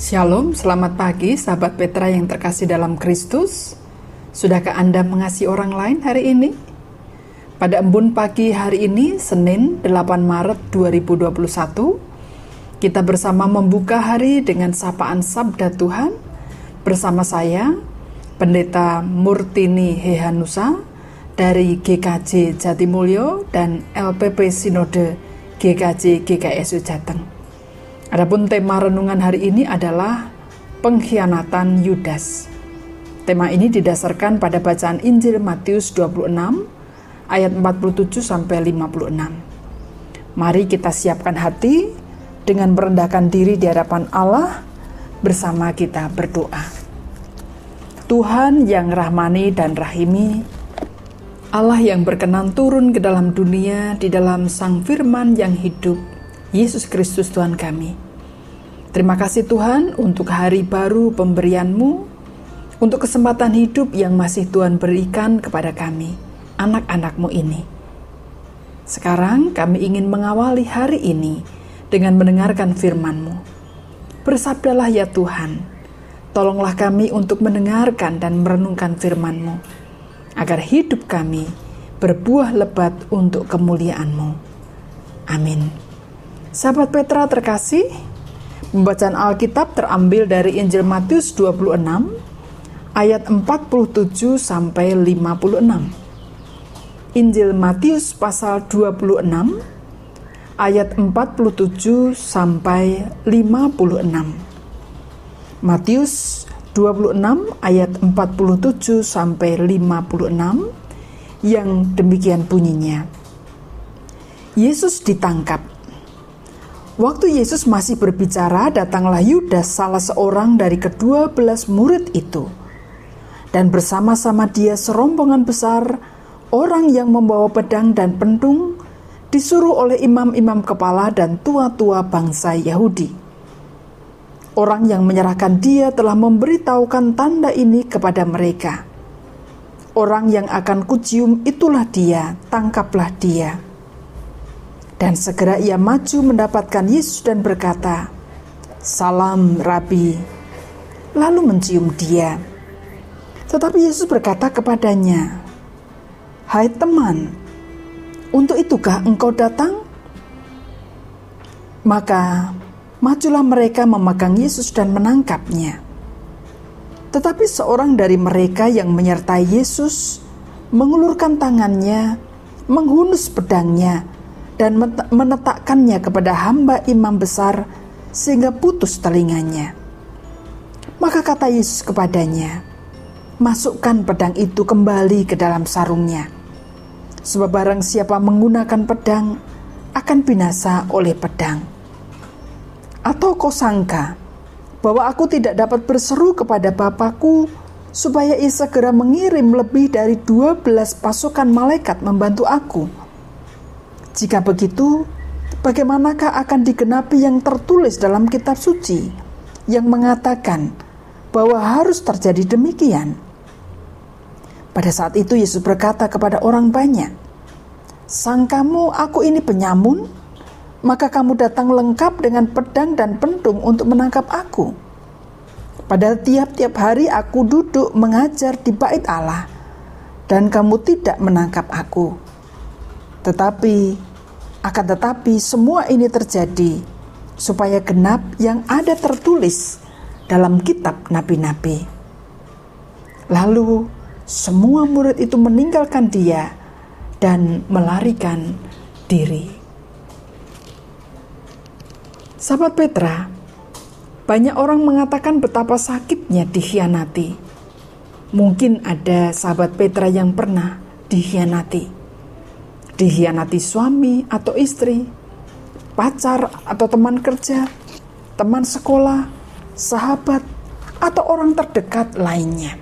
Shalom, selamat pagi sahabat Petra yang terkasih dalam Kristus. Sudahkah Anda mengasihi orang lain hari ini? Pada embun pagi hari ini, Senin 8 Maret 2021, kita bersama membuka hari dengan sapaan Sabda Tuhan bersama saya, Pendeta Murtini Hehanusa dari GKJ Jatimulyo dan LPP Sinode GKJ GKSU Jateng. Adapun tema renungan hari ini adalah pengkhianatan Yudas. Tema ini didasarkan pada bacaan Injil Matius 26 ayat 47 sampai 56. Mari kita siapkan hati dengan merendahkan diri di hadapan Allah bersama kita berdoa. Tuhan yang rahmani dan rahimi, Allah yang berkenan turun ke dalam dunia di dalam Sang Firman yang hidup, Yesus Kristus Tuhan kami. Terima kasih Tuhan untuk hari baru pemberianmu, untuk kesempatan hidup yang masih Tuhan berikan kepada kami, anak-anakmu ini. Sekarang kami ingin mengawali hari ini dengan mendengarkan firman-Mu. Bersabdalah ya Tuhan, tolonglah kami untuk mendengarkan dan merenungkan firman-Mu agar hidup kami berbuah lebat untuk kemuliaan-Mu. Amin. Sahabat Petra terkasih, pembacaan Alkitab terambil dari Injil Matius 26 ayat 47 sampai 56. Injil Matius pasal 26 ayat 47 sampai 56. Matius 26 ayat 47 sampai 56 yang demikian bunyinya. Yesus ditangkap. Waktu Yesus masih berbicara, datanglah Yudas salah seorang dari kedua belas murid itu. Dan bersama-sama dia serombongan besar orang yang membawa pedang dan pentung disuruh oleh imam-imam kepala dan tua-tua bangsa Yahudi Orang yang menyerahkan dia telah memberitahukan tanda ini kepada mereka. Orang yang akan kucium itulah dia, tangkaplah dia. Dan segera ia maju mendapatkan Yesus dan berkata, Salam Rabi, lalu mencium dia. Tetapi Yesus berkata kepadanya, Hai teman, untuk itukah engkau datang? Maka majulah mereka memegang Yesus dan menangkapnya. Tetapi seorang dari mereka yang menyertai Yesus mengulurkan tangannya, menghunus pedangnya, dan menetakkannya kepada hamba imam besar sehingga putus telinganya. Maka kata Yesus kepadanya, "Masukkan pedang itu kembali ke dalam sarungnya, sebab barang siapa menggunakan pedang akan binasa oleh pedang." Atau kau sangka bahwa aku tidak dapat berseru kepada Bapakku supaya ia segera mengirim lebih dari 12 pasukan malaikat membantu aku? Jika begitu, bagaimanakah akan digenapi yang tertulis dalam kitab suci yang mengatakan bahwa harus terjadi demikian? Pada saat itu Yesus berkata kepada orang banyak, Sangkamu aku ini penyamun? maka kamu datang lengkap dengan pedang dan pentung untuk menangkap aku. Padahal tiap-tiap hari aku duduk mengajar di bait Allah, dan kamu tidak menangkap aku. Tetapi, akan tetapi semua ini terjadi supaya genap yang ada tertulis dalam kitab nabi-nabi. Lalu semua murid itu meninggalkan dia dan melarikan diri. Sahabat Petra, banyak orang mengatakan betapa sakitnya dikhianati. Mungkin ada sahabat Petra yang pernah dikhianati. Dikhianati suami atau istri, pacar atau teman kerja, teman sekolah, sahabat, atau orang terdekat lainnya.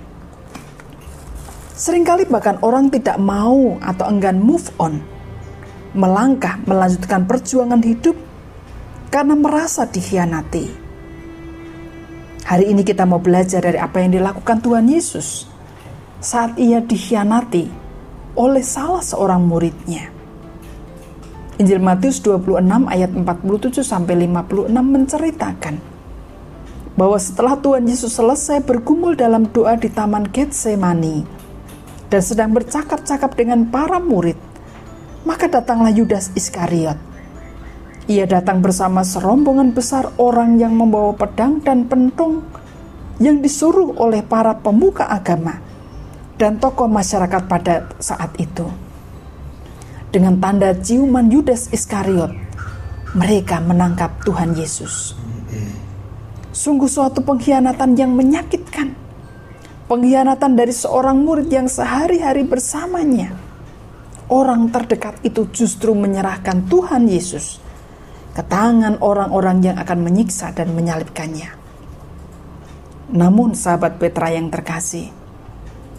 Seringkali bahkan orang tidak mau atau enggan move on, melangkah melanjutkan perjuangan hidup karena merasa dikhianati. Hari ini kita mau belajar dari apa yang dilakukan Tuhan Yesus saat ia dikhianati oleh salah seorang muridnya. Injil Matius 26 ayat 47 sampai 56 menceritakan bahwa setelah Tuhan Yesus selesai bergumul dalam doa di Taman Getsemani dan sedang bercakap-cakap dengan para murid, maka datanglah Yudas Iskariot. Ia datang bersama serombongan besar orang yang membawa pedang dan pentung yang disuruh oleh para pemuka agama dan tokoh masyarakat pada saat itu. Dengan tanda ciuman Yudas Iskariot, mereka menangkap Tuhan Yesus. Sungguh suatu pengkhianatan yang menyakitkan. Pengkhianatan dari seorang murid yang sehari-hari bersamanya. Orang terdekat itu justru menyerahkan Tuhan Yesus ke tangan orang-orang yang akan menyiksa dan menyalibkannya. Namun sahabat Petra yang terkasih,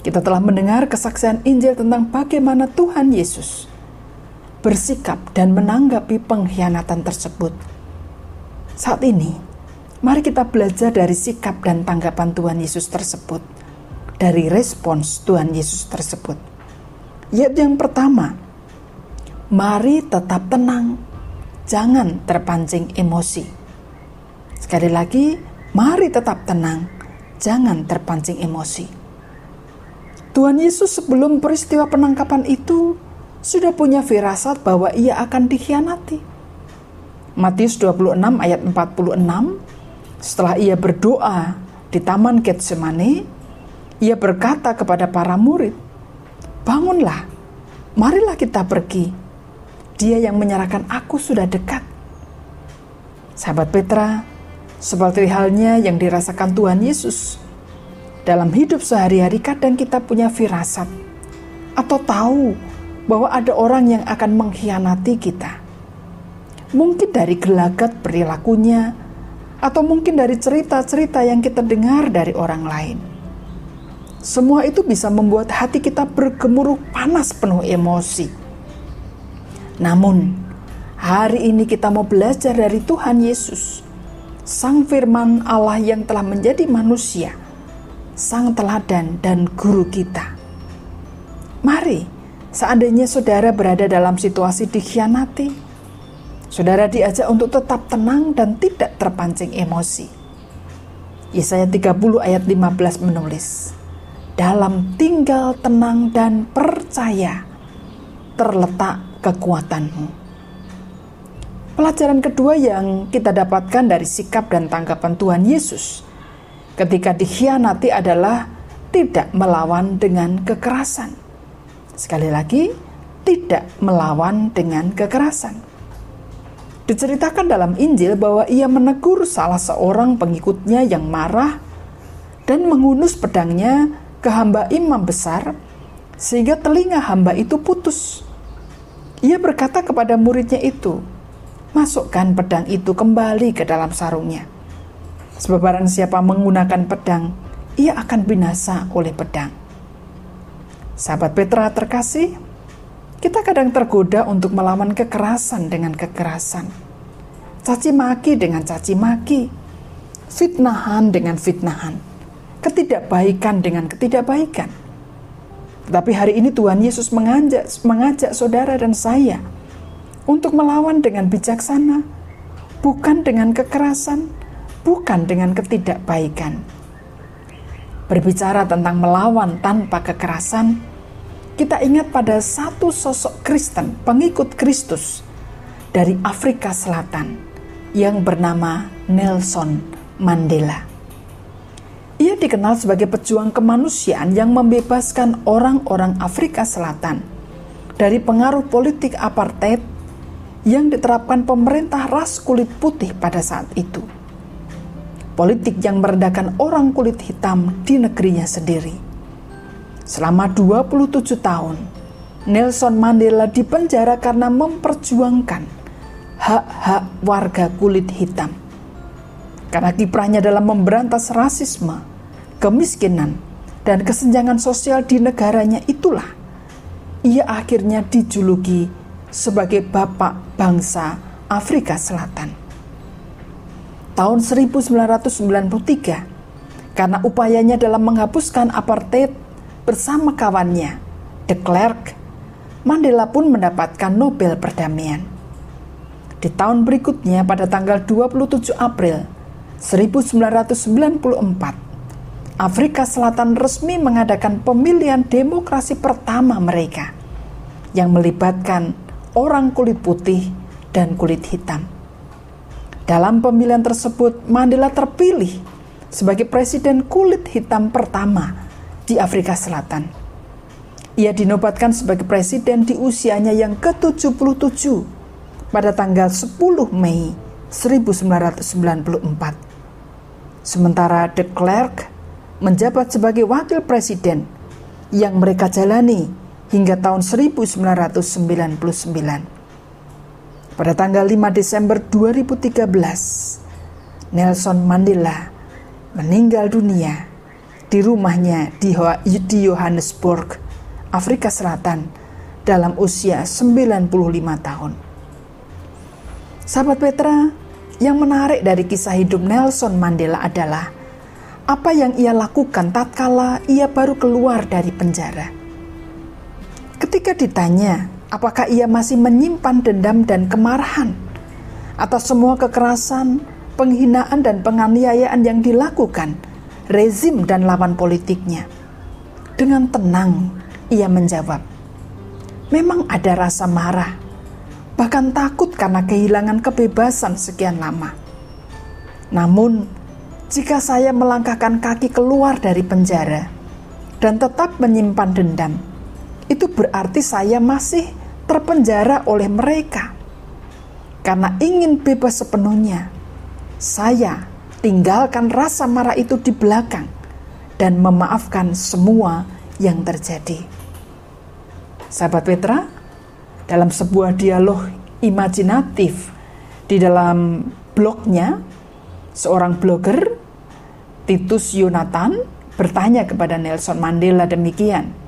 kita telah mendengar kesaksian Injil tentang bagaimana Tuhan Yesus bersikap dan menanggapi pengkhianatan tersebut. Saat ini, Mari kita belajar dari sikap dan tanggapan Tuhan Yesus tersebut, dari respons Tuhan Yesus tersebut. Yaitu yang pertama, mari tetap tenang, jangan terpancing emosi. Sekali lagi, mari tetap tenang, jangan terpancing emosi. Tuhan Yesus sebelum peristiwa penangkapan itu sudah punya firasat bahwa ia akan dikhianati. Matius 26 ayat 46 setelah ia berdoa di Taman Getsemani, ia berkata kepada para murid, "Bangunlah, marilah kita pergi. Dia yang menyerahkan aku sudah dekat." Sahabat Petra, seperti halnya yang dirasakan Tuhan Yesus, dalam hidup sehari-hari kadang kita punya firasat atau tahu bahwa ada orang yang akan mengkhianati kita. Mungkin dari gelagat perilakunya, atau mungkin dari cerita-cerita yang kita dengar dari orang lain. Semua itu bisa membuat hati kita bergemuruh panas penuh emosi. Namun, hari ini kita mau belajar dari Tuhan Yesus, Sang Firman Allah yang telah menjadi manusia, Sang Teladan dan Guru kita. Mari, seandainya saudara berada dalam situasi dikhianati, Saudara diajak untuk tetap tenang dan tidak terpancing emosi. Yesaya 30 ayat 15 menulis, Dalam tinggal tenang dan percaya terletak kekuatanmu. Pelajaran kedua yang kita dapatkan dari sikap dan tanggapan Tuhan Yesus ketika dikhianati adalah tidak melawan dengan kekerasan. Sekali lagi, tidak melawan dengan kekerasan. Diceritakan dalam Injil bahwa ia menegur salah seorang pengikutnya yang marah dan mengunus pedangnya ke hamba imam besar sehingga telinga hamba itu putus. Ia berkata kepada muridnya itu, "Masukkan pedang itu kembali ke dalam sarungnya." Sebab barang siapa menggunakan pedang, ia akan binasa oleh pedang. Sahabat Petra terkasih, kita kadang tergoda untuk melawan kekerasan dengan kekerasan, caci maki dengan caci maki, fitnahan dengan fitnahan, ketidakbaikan dengan ketidakbaikan. Tetapi hari ini Tuhan Yesus mengajak, mengajak saudara dan saya untuk melawan dengan bijaksana, bukan dengan kekerasan, bukan dengan ketidakbaikan. Berbicara tentang melawan tanpa kekerasan, kita ingat pada satu sosok Kristen, pengikut Kristus dari Afrika Selatan yang bernama Nelson Mandela. Ia dikenal sebagai pejuang kemanusiaan yang membebaskan orang-orang Afrika Selatan dari pengaruh politik apartheid yang diterapkan pemerintah ras kulit putih pada saat itu. Politik yang merendahkan orang kulit hitam di negerinya sendiri Selama 27 tahun, Nelson Mandela dipenjara karena memperjuangkan hak-hak warga kulit hitam. Karena kiprahnya dalam memberantas rasisme, kemiskinan, dan kesenjangan sosial di negaranya itulah ia akhirnya dijuluki sebagai bapak bangsa Afrika Selatan. Tahun 1993, karena upayanya dalam menghapuskan apartheid bersama kawannya, de Klerk, Mandela pun mendapatkan Nobel Perdamaian. Di tahun berikutnya pada tanggal 27 April 1994, Afrika Selatan resmi mengadakan pemilihan demokrasi pertama mereka yang melibatkan orang kulit putih dan kulit hitam. Dalam pemilihan tersebut, Mandela terpilih sebagai presiden kulit hitam pertama di Afrika Selatan. Ia dinobatkan sebagai presiden di usianya yang ke-77 pada tanggal 10 Mei 1994. Sementara de Klerk menjabat sebagai wakil presiden yang mereka jalani hingga tahun 1999. Pada tanggal 5 Desember 2013, Nelson Mandela meninggal dunia di rumahnya di Johannesburg, Afrika Selatan dalam usia 95 tahun. Sahabat Petra, yang menarik dari kisah hidup Nelson Mandela adalah apa yang ia lakukan tatkala ia baru keluar dari penjara. Ketika ditanya apakah ia masih menyimpan dendam dan kemarahan atas semua kekerasan, penghinaan dan penganiayaan yang dilakukan rezim dan lawan politiknya. Dengan tenang, ia menjawab, "Memang ada rasa marah, bahkan takut karena kehilangan kebebasan sekian lama. Namun, jika saya melangkahkan kaki keluar dari penjara dan tetap menyimpan dendam, itu berarti saya masih terpenjara oleh mereka." Karena ingin bebas sepenuhnya, saya tinggalkan rasa marah itu di belakang dan memaafkan semua yang terjadi. Sahabat Petra, dalam sebuah dialog imajinatif di dalam blognya, seorang blogger, Titus Yonatan, bertanya kepada Nelson Mandela demikian.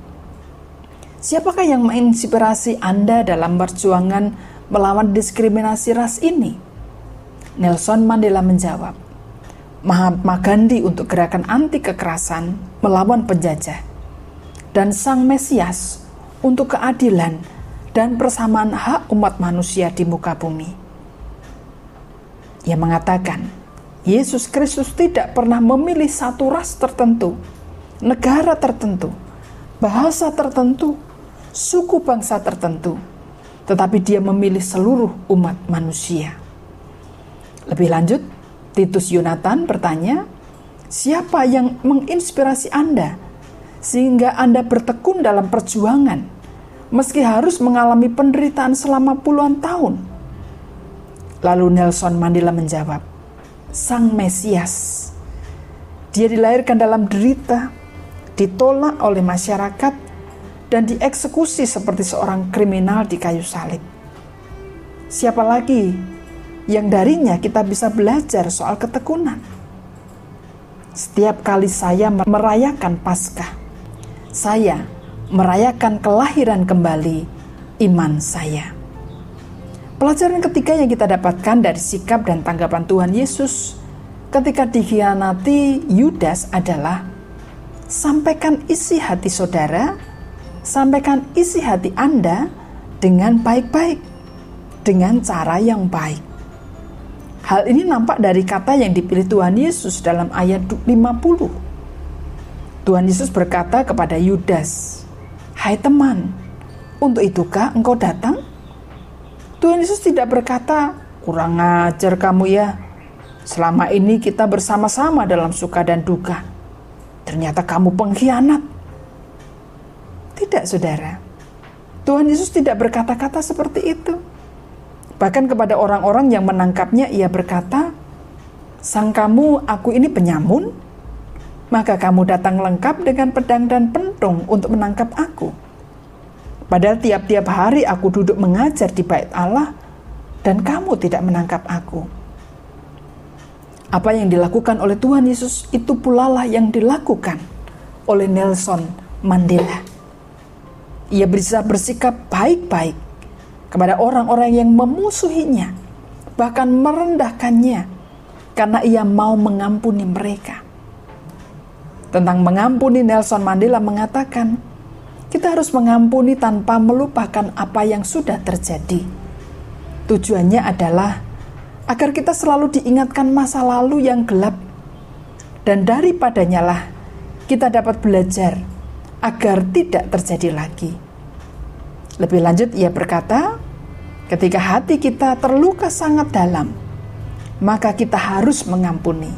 Siapakah yang menginspirasi Anda dalam perjuangan melawan diskriminasi ras ini? Nelson Mandela menjawab, Mahatma Gandhi untuk gerakan anti kekerasan melawan penjajah, dan Sang Mesias untuk keadilan dan persamaan hak umat manusia di muka bumi. Ia mengatakan, Yesus Kristus tidak pernah memilih satu ras tertentu, negara tertentu, bahasa tertentu, suku bangsa tertentu, tetapi dia memilih seluruh umat manusia. Lebih lanjut, Titus Yonatan bertanya, siapa yang menginspirasi Anda sehingga Anda bertekun dalam perjuangan meski harus mengalami penderitaan selama puluhan tahun? Lalu Nelson Mandela menjawab, Sang Mesias. Dia dilahirkan dalam derita, ditolak oleh masyarakat, dan dieksekusi seperti seorang kriminal di kayu salib. Siapa lagi yang darinya kita bisa belajar soal ketekunan. Setiap kali saya merayakan Paskah, saya merayakan kelahiran kembali iman saya. Pelajaran ketiga yang kita dapatkan dari sikap dan tanggapan Tuhan Yesus ketika dikhianati Yudas adalah sampaikan isi hati saudara, sampaikan isi hati Anda dengan baik-baik, dengan cara yang baik. Hal ini nampak dari kata yang dipilih Tuhan Yesus dalam ayat 50. Tuhan Yesus berkata kepada Yudas, "Hai teman, untuk itukah engkau datang?" Tuhan Yesus tidak berkata, "Kurang ajar kamu ya. Selama ini kita bersama-sama dalam suka dan duka. Ternyata kamu pengkhianat." Tidak, Saudara. Tuhan Yesus tidak berkata-kata seperti itu. Bahkan kepada orang-orang yang menangkapnya ia berkata, Sang kamu aku ini penyamun? Maka kamu datang lengkap dengan pedang dan pentung untuk menangkap aku. Padahal tiap-tiap hari aku duduk mengajar di bait Allah dan kamu tidak menangkap aku. Apa yang dilakukan oleh Tuhan Yesus itu pula lah yang dilakukan oleh Nelson Mandela. Ia bisa bersikap baik-baik kepada orang-orang yang memusuhinya, bahkan merendahkannya, karena ia mau mengampuni mereka. Tentang mengampuni, Nelson Mandela mengatakan, kita harus mengampuni tanpa melupakan apa yang sudah terjadi. Tujuannya adalah agar kita selalu diingatkan masa lalu yang gelap, dan daripadanya lah kita dapat belajar agar tidak terjadi lagi. Lebih lanjut, ia berkata, "Ketika hati kita terluka sangat dalam, maka kita harus mengampuni.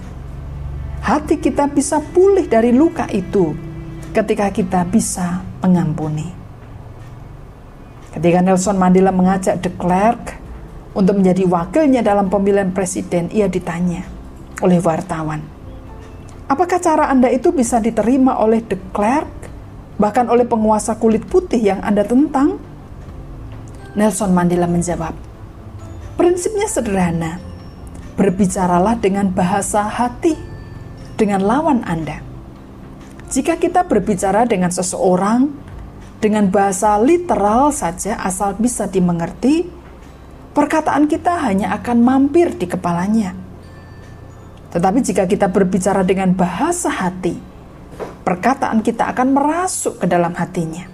Hati kita bisa pulih dari luka itu ketika kita bisa mengampuni." Ketika Nelson Mandela mengajak de Klerk untuk menjadi wakilnya dalam pemilihan presiden, ia ditanya oleh wartawan, Apakah cara Anda itu bisa diterima oleh de Klerk, bahkan oleh penguasa kulit putih yang Anda tentang? Nelson Mandela menjawab, prinsipnya sederhana, berbicaralah dengan bahasa hati, dengan lawan Anda. Jika kita berbicara dengan seseorang, dengan bahasa literal saja asal bisa dimengerti, perkataan kita hanya akan mampir di kepalanya. Tetapi jika kita berbicara dengan bahasa hati, perkataan kita akan merasuk ke dalam hatinya.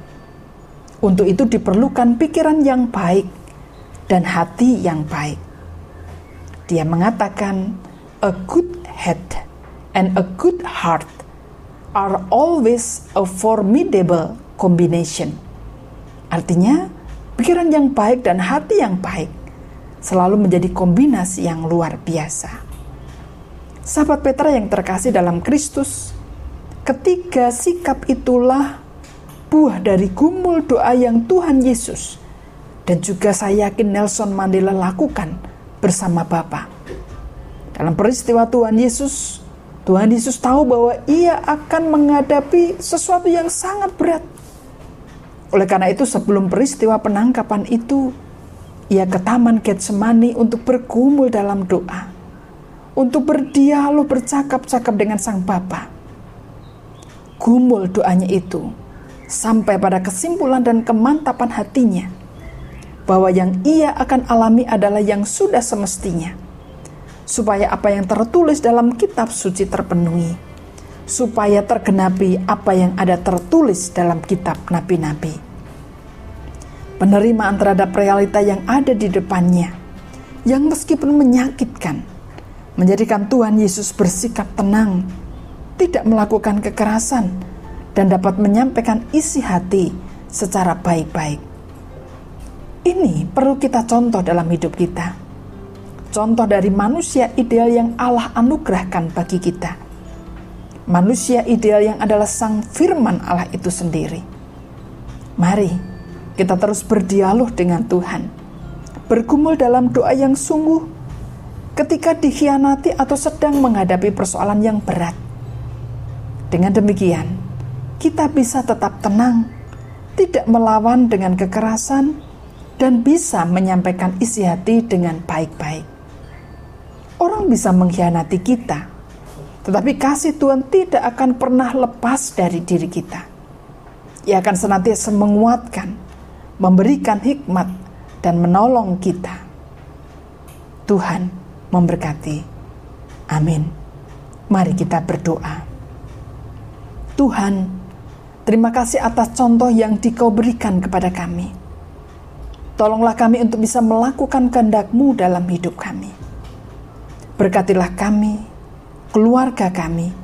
Untuk itu diperlukan pikiran yang baik dan hati yang baik. Dia mengatakan, a good head and a good heart are always a formidable combination. Artinya, pikiran yang baik dan hati yang baik selalu menjadi kombinasi yang luar biasa. Sahabat Petra yang terkasih dalam Kristus, ketiga sikap itulah buah dari gumul doa yang Tuhan Yesus dan juga saya yakin Nelson Mandela lakukan bersama Bapa. Dalam peristiwa Tuhan Yesus, Tuhan Yesus tahu bahwa ia akan menghadapi sesuatu yang sangat berat. Oleh karena itu sebelum peristiwa penangkapan itu, ia ke Taman Getsemani untuk bergumul dalam doa. Untuk berdialog bercakap-cakap dengan sang Bapa. Gumul doanya itu sampai pada kesimpulan dan kemantapan hatinya bahwa yang ia akan alami adalah yang sudah semestinya supaya apa yang tertulis dalam kitab suci terpenuhi, supaya tergenapi apa yang ada tertulis dalam kitab nabi-nabi. Penerimaan terhadap realita yang ada di depannya, yang meskipun menyakitkan, menjadikan Tuhan Yesus bersikap tenang, tidak melakukan kekerasan, dan dapat menyampaikan isi hati secara baik-baik. Ini perlu kita contoh dalam hidup kita contoh dari manusia ideal yang Allah anugerahkan bagi kita. Manusia ideal yang adalah sang firman Allah itu sendiri. Mari kita terus berdialog dengan Tuhan. Bergumul dalam doa yang sungguh ketika dikhianati atau sedang menghadapi persoalan yang berat. Dengan demikian, kita bisa tetap tenang, tidak melawan dengan kekerasan, dan bisa menyampaikan isi hati dengan baik-baik. Orang bisa mengkhianati kita, tetapi kasih Tuhan tidak akan pernah lepas dari diri kita. Ia akan senantiasa menguatkan, memberikan hikmat, dan menolong kita. Tuhan memberkati. Amin. Mari kita berdoa. Tuhan, terima kasih atas contoh yang Dikau berikan kepada kami. Tolonglah kami untuk bisa melakukan kehendak-Mu dalam hidup kami. Berkatilah kami, keluarga kami,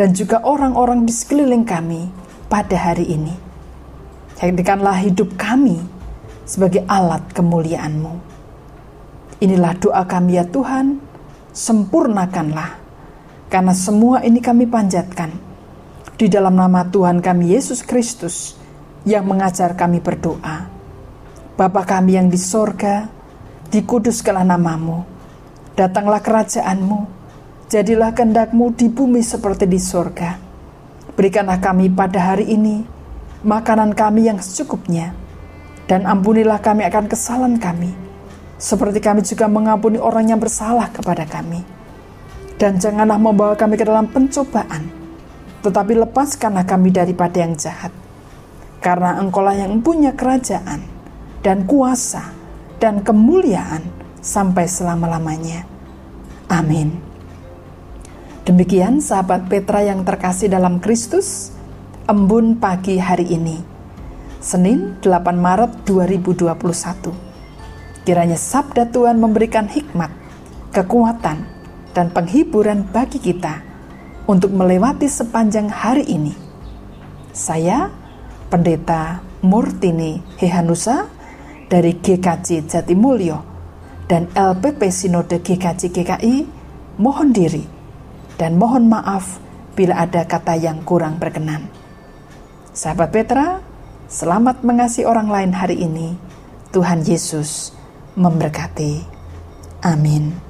dan juga orang-orang di sekeliling kami pada hari ini. Jadikanlah hidup kami sebagai alat kemuliaan-Mu. Inilah doa kami ya Tuhan, sempurnakanlah, karena semua ini kami panjatkan di dalam nama Tuhan kami Yesus Kristus yang mengajar kami berdoa. Bapa kami yang di sorga, dikuduskanlah namamu, Datanglah kerajaanmu, jadilah kehendakmu di bumi seperti di sorga. Berikanlah kami pada hari ini makanan kami yang secukupnya, dan ampunilah kami akan kesalahan kami, seperti kami juga mengampuni orang yang bersalah kepada kami. Dan janganlah membawa kami ke dalam pencobaan, tetapi lepaskanlah kami daripada yang jahat. Karena engkaulah yang punya kerajaan, dan kuasa, dan kemuliaan, sampai selama-lamanya. Amin. Demikian sahabat Petra yang terkasih dalam Kristus, embun pagi hari ini. Senin 8 Maret 2021. Kiranya sabda Tuhan memberikan hikmat, kekuatan, dan penghiburan bagi kita untuk melewati sepanjang hari ini. Saya, Pendeta Murtini Hehanusa dari GKJ Jatimulyo dan LPP Sinode GKJ GKI mohon diri dan mohon maaf bila ada kata yang kurang berkenan. Sahabat Petra, selamat mengasihi orang lain hari ini. Tuhan Yesus memberkati. Amin.